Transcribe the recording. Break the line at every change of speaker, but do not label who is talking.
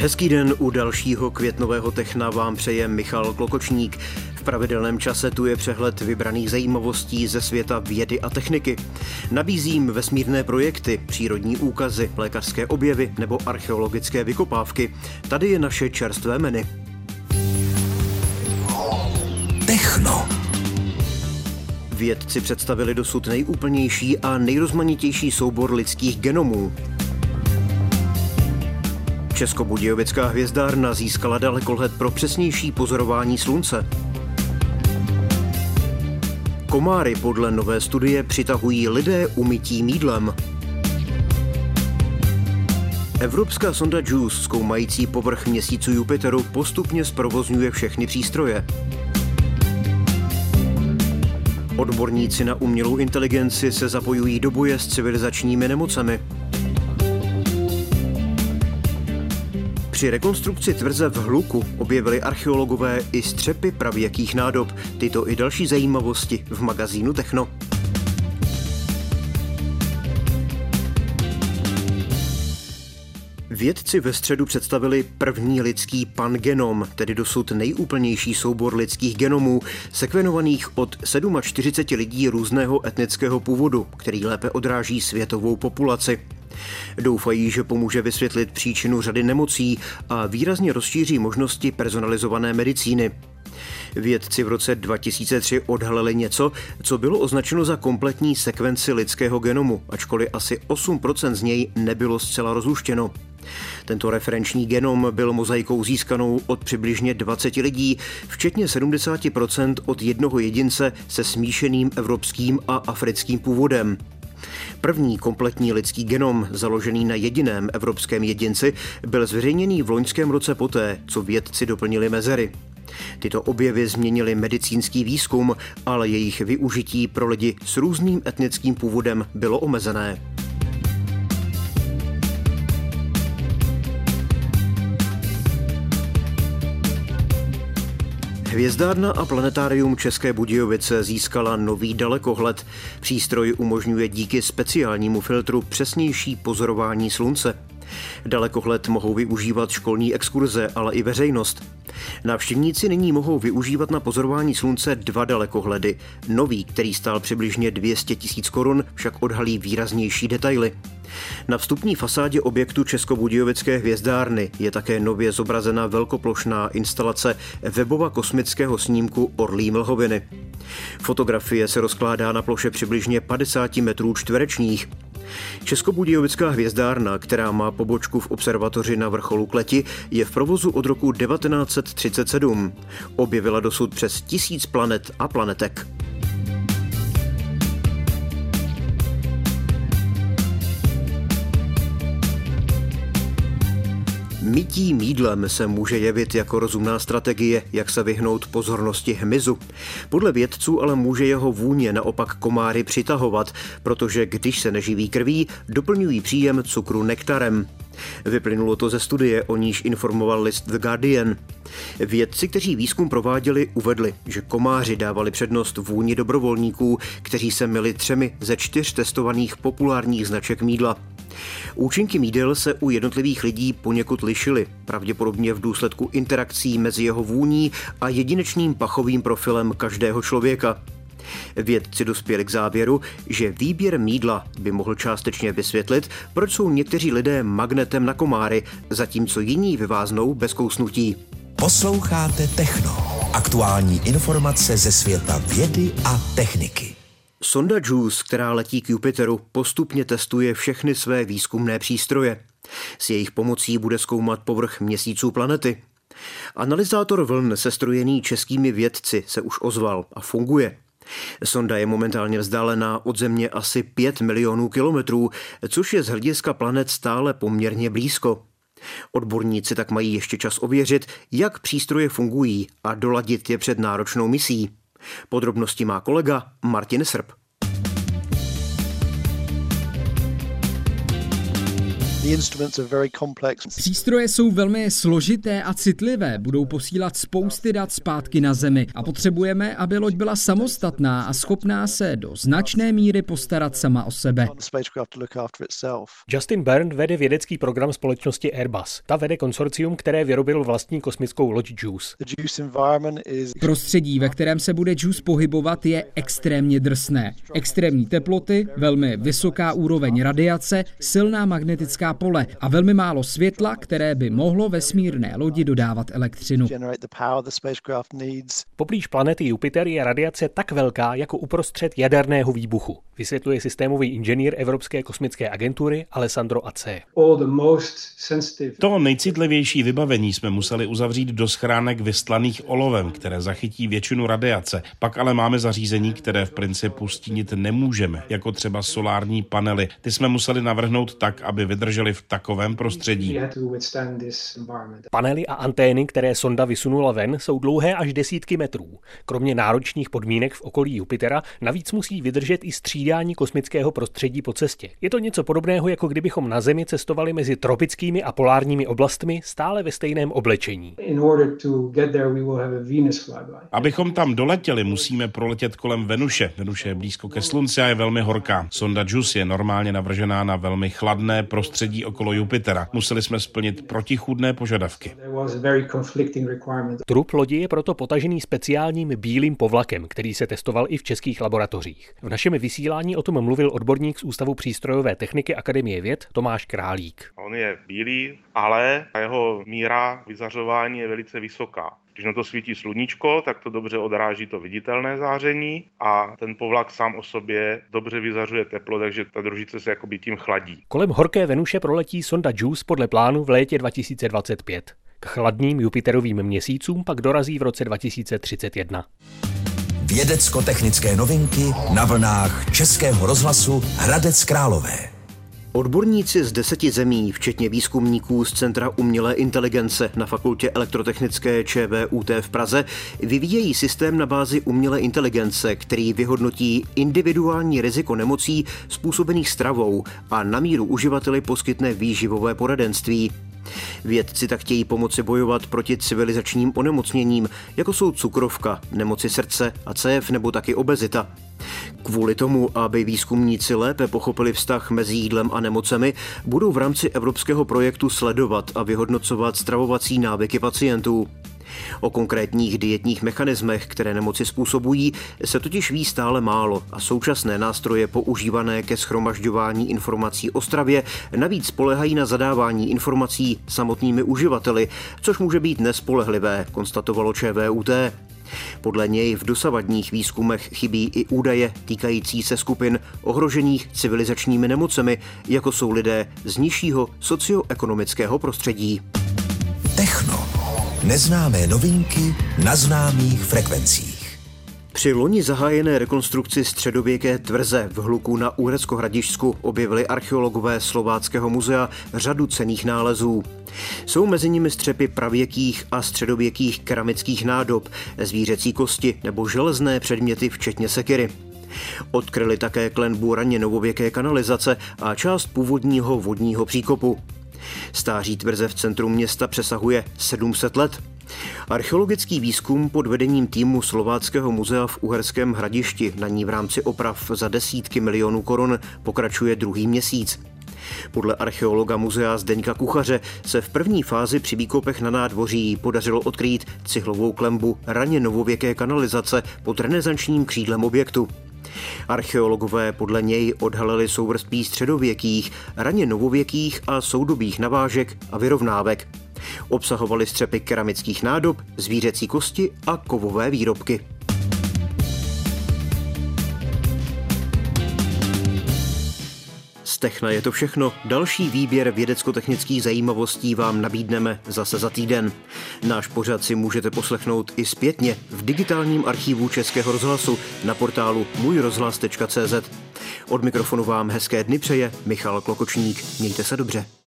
Hezký den u dalšího květnového techna vám přeje Michal Klokočník. V pravidelném čase tu je přehled vybraných zajímavostí ze světa vědy a techniky. Nabízím vesmírné projekty, přírodní úkazy, lékařské objevy nebo archeologické vykopávky. Tady je naše čerstvé menu. Techno. Vědci představili dosud nejúplnější a nejrozmanitější soubor lidských genomů. Českobudějovická hvězdárna získala dalekohled pro přesnější pozorování slunce. Komáry podle nové studie přitahují lidé umytí mídlem. Evropská sonda JUICE, zkoumající povrch měsícu Jupiteru, postupně zprovozňuje všechny přístroje. Odborníci na umělou inteligenci se zapojují do boje s civilizačními nemocemi. Při rekonstrukci tvrze v Hluku objevili archeologové i střepy pravěkých nádob. Tyto i další zajímavosti v magazínu Techno. Vědci ve středu představili první lidský pangenom, tedy dosud nejúplnější soubor lidských genomů, sekvenovaných od 47 lidí různého etnického původu, který lépe odráží světovou populaci. Doufají, že pomůže vysvětlit příčinu řady nemocí a výrazně rozšíří možnosti personalizované medicíny. Vědci v roce 2003 odhalili něco, co bylo označeno za kompletní sekvenci lidského genomu, ačkoliv asi 8% z něj nebylo zcela rozluštěno. Tento referenční genom byl mozaikou získanou od přibližně 20 lidí, včetně 70% od jednoho jedince se smíšeným evropským a africkým původem. První kompletní lidský genom, založený na jediném evropském jedinci, byl zveřejněný v loňském roce poté, co vědci doplnili mezery. Tyto objevy změnily medicínský výzkum, ale jejich využití pro lidi s různým etnickým původem bylo omezené. Hvězdárna a planetárium České Budějovice získala nový dalekohled. Přístroj umožňuje díky speciálnímu filtru přesnější pozorování slunce. Dalekohled mohou využívat školní exkurze, ale i veřejnost. Návštěvníci nyní mohou využívat na pozorování slunce dva dalekohledy. Nový, který stál přibližně 200 tisíc korun, však odhalí výraznější detaily. Na vstupní fasádě objektu Českobudějovické hvězdárny je také nově zobrazena velkoplošná instalace webova kosmického snímku Orlí Mlhoviny. Fotografie se rozkládá na ploše přibližně 50 metrů čtverečních. Českobudějovická hvězdárna, která má pobočku v observatoři na vrcholu Kleti, je v provozu od roku 1937. Objevila dosud přes tisíc planet a planetek. Mytí mídlem se může jevit jako rozumná strategie, jak se vyhnout pozornosti hmyzu. Podle vědců ale může jeho vůně naopak komáry přitahovat, protože když se neživí krví, doplňují příjem cukru nektarem. Vyplynulo to ze studie, o níž informoval list The Guardian. Vědci, kteří výzkum prováděli, uvedli, že komáři dávali přednost vůni dobrovolníků, kteří se měli třemi ze čtyř testovaných populárních značek mídla. Účinky mídel se u jednotlivých lidí poněkud lišily, pravděpodobně v důsledku interakcí mezi jeho vůní a jedinečným pachovým profilem každého člověka. Vědci dospěli k závěru, že výběr mídla by mohl částečně vysvětlit, proč jsou někteří lidé magnetem na komáry, zatímco jiní vyváznou bez kousnutí.
Posloucháte Techno. Aktuální informace ze světa vědy a techniky.
Sonda JUICE, která letí k Jupiteru, postupně testuje všechny své výzkumné přístroje. S jejich pomocí bude zkoumat povrch měsíců planety. Analyzátor vln sestrojený českými vědci se už ozval a funguje. Sonda je momentálně vzdálená od Země asi 5 milionů kilometrů, což je z hlediska planet stále poměrně blízko. Odborníci tak mají ještě čas ověřit, jak přístroje fungují a doladit je před náročnou misí. Podrobnosti má kolega Martin Srb.
Přístroje jsou velmi složité a citlivé, budou posílat spousty dat zpátky na Zemi a potřebujeme, aby loď byla samostatná a schopná se do značné míry postarat sama o sebe.
Justin Byrne vede vědecký program společnosti Airbus. Ta vede konsorcium, které vyrobilo vlastní kosmickou loď JUICE.
Prostředí, ve kterém se bude JUICE pohybovat, je extrémně drsné. Extrémní teploty, velmi vysoká úroveň radiace, silná magnetická pole a velmi málo světla, které by mohlo vesmírné lodi dodávat elektřinu.
Poblíž planety Jupiter je radiace tak velká jako uprostřed jaderného výbuchu, vysvětluje systémový inženýr Evropské kosmické agentury Alessandro Ace.
To nejcitlivější vybavení jsme museli uzavřít do schránek vyslaných olovem, které zachytí většinu radiace. Pak ale máme zařízení, které v principu stínit nemůžeme, jako třeba solární panely. Ty jsme museli navrhnout tak, aby vydrželi v takovém prostředí.
Panely a antény, které sonda vysunula ven, jsou dlouhé až desítky metrů. Kromě náročných podmínek v okolí Jupitera navíc musí vydržet i střídání kosmického prostředí po cestě. Je to něco podobného, jako kdybychom na Zemi cestovali mezi tropickými a polárními oblastmi stále ve stejném oblečení.
Abychom tam doletěli, musíme proletět kolem Venuše. Venuše je blízko ke Slunci a je velmi horká. Sonda JUICE je normálně navržená na velmi chladné prostředí okolo Jupitera. Museli jsme splnit protichůdné požadavky.
Trup lodi je proto potažený speciálním bílým povlakem, který se testoval i v českých laboratořích. V našem vysílání o tom mluvil odborník z Ústavu přístrojové techniky Akademie věd Tomáš Králík.
On je bílý, ale jeho míra vyzařování je velice vysoká. Když na to svítí sluníčko, tak to dobře odráží to viditelné záření a ten povlak sám o sobě dobře vyzařuje teplo, takže ta družice se jakoby tím chladí.
Kolem horké Venuše proletí sonda JUICE podle plánu v létě 2025. K chladným Jupiterovým měsícům pak dorazí v roce 2031.
Vědecko-technické novinky na vlnách Českého rozhlasu Hradec Králové.
Odborníci z deseti zemí, včetně výzkumníků z Centra umělé inteligence na Fakultě elektrotechnické ČVUT v Praze, vyvíjejí systém na bázi umělé inteligence, který vyhodnotí individuální riziko nemocí způsobených stravou a na míru uživateli poskytne výživové poradenství. Vědci tak chtějí pomoci bojovat proti civilizačním onemocněním, jako jsou cukrovka, nemoci srdce a cév nebo taky obezita. Kvůli tomu, aby výzkumníci lépe pochopili vztah mezi jídlem a nemocemi, budou v rámci evropského projektu sledovat a vyhodnocovat stravovací návyky pacientů. O konkrétních dietních mechanismech, které nemoci způsobují, se totiž ví stále málo a současné nástroje používané ke schromažďování informací o stravě navíc spolehají na zadávání informací samotnými uživateli, což může být nespolehlivé, konstatovalo ČVUT. Podle něj v dosavadních výzkumech chybí i údaje týkající se skupin ohrožených civilizačními nemocemi, jako jsou lidé z nižšího socioekonomického prostředí.
Neznámé novinky na známých frekvencích.
Při loni zahájené rekonstrukci středověké tvrze v hluku na Úhrecko-Hradišsku objevili archeologové Slováckého muzea řadu cených nálezů. Jsou mezi nimi střepy pravěkých a středověkých keramických nádob, zvířecí kosti nebo železné předměty včetně sekiry. Odkryli také klenbu raně novověké kanalizace a část původního vodního příkopu. Stáří tvrze v centru města přesahuje 700 let. Archeologický výzkum pod vedením týmu Slováckého muzea v Uherském hradišti na ní v rámci oprav za desítky milionů korun pokračuje druhý měsíc. Podle archeologa muzea Zdeňka Kuchaře se v první fázi při výkopech na nádvoří podařilo odkrýt cihlovou klembu raně novověké kanalizace pod renesančním křídlem objektu. Archeologové podle něj odhalili souvrství středověkých, raně novověkých a soudobých navážek a vyrovnávek. Obsahovaly střepy keramických nádob, zvířecí kosti a kovové výrobky. Z Techna je to všechno. Další výběr vědecko-technických zajímavostí vám nabídneme zase za týden. Náš pořad si můžete poslechnout i zpětně v digitálním archivu Českého rozhlasu na portálu můjrozhlas.cz. Od mikrofonu vám hezké dny přeje Michal Klokočník. Mějte se dobře.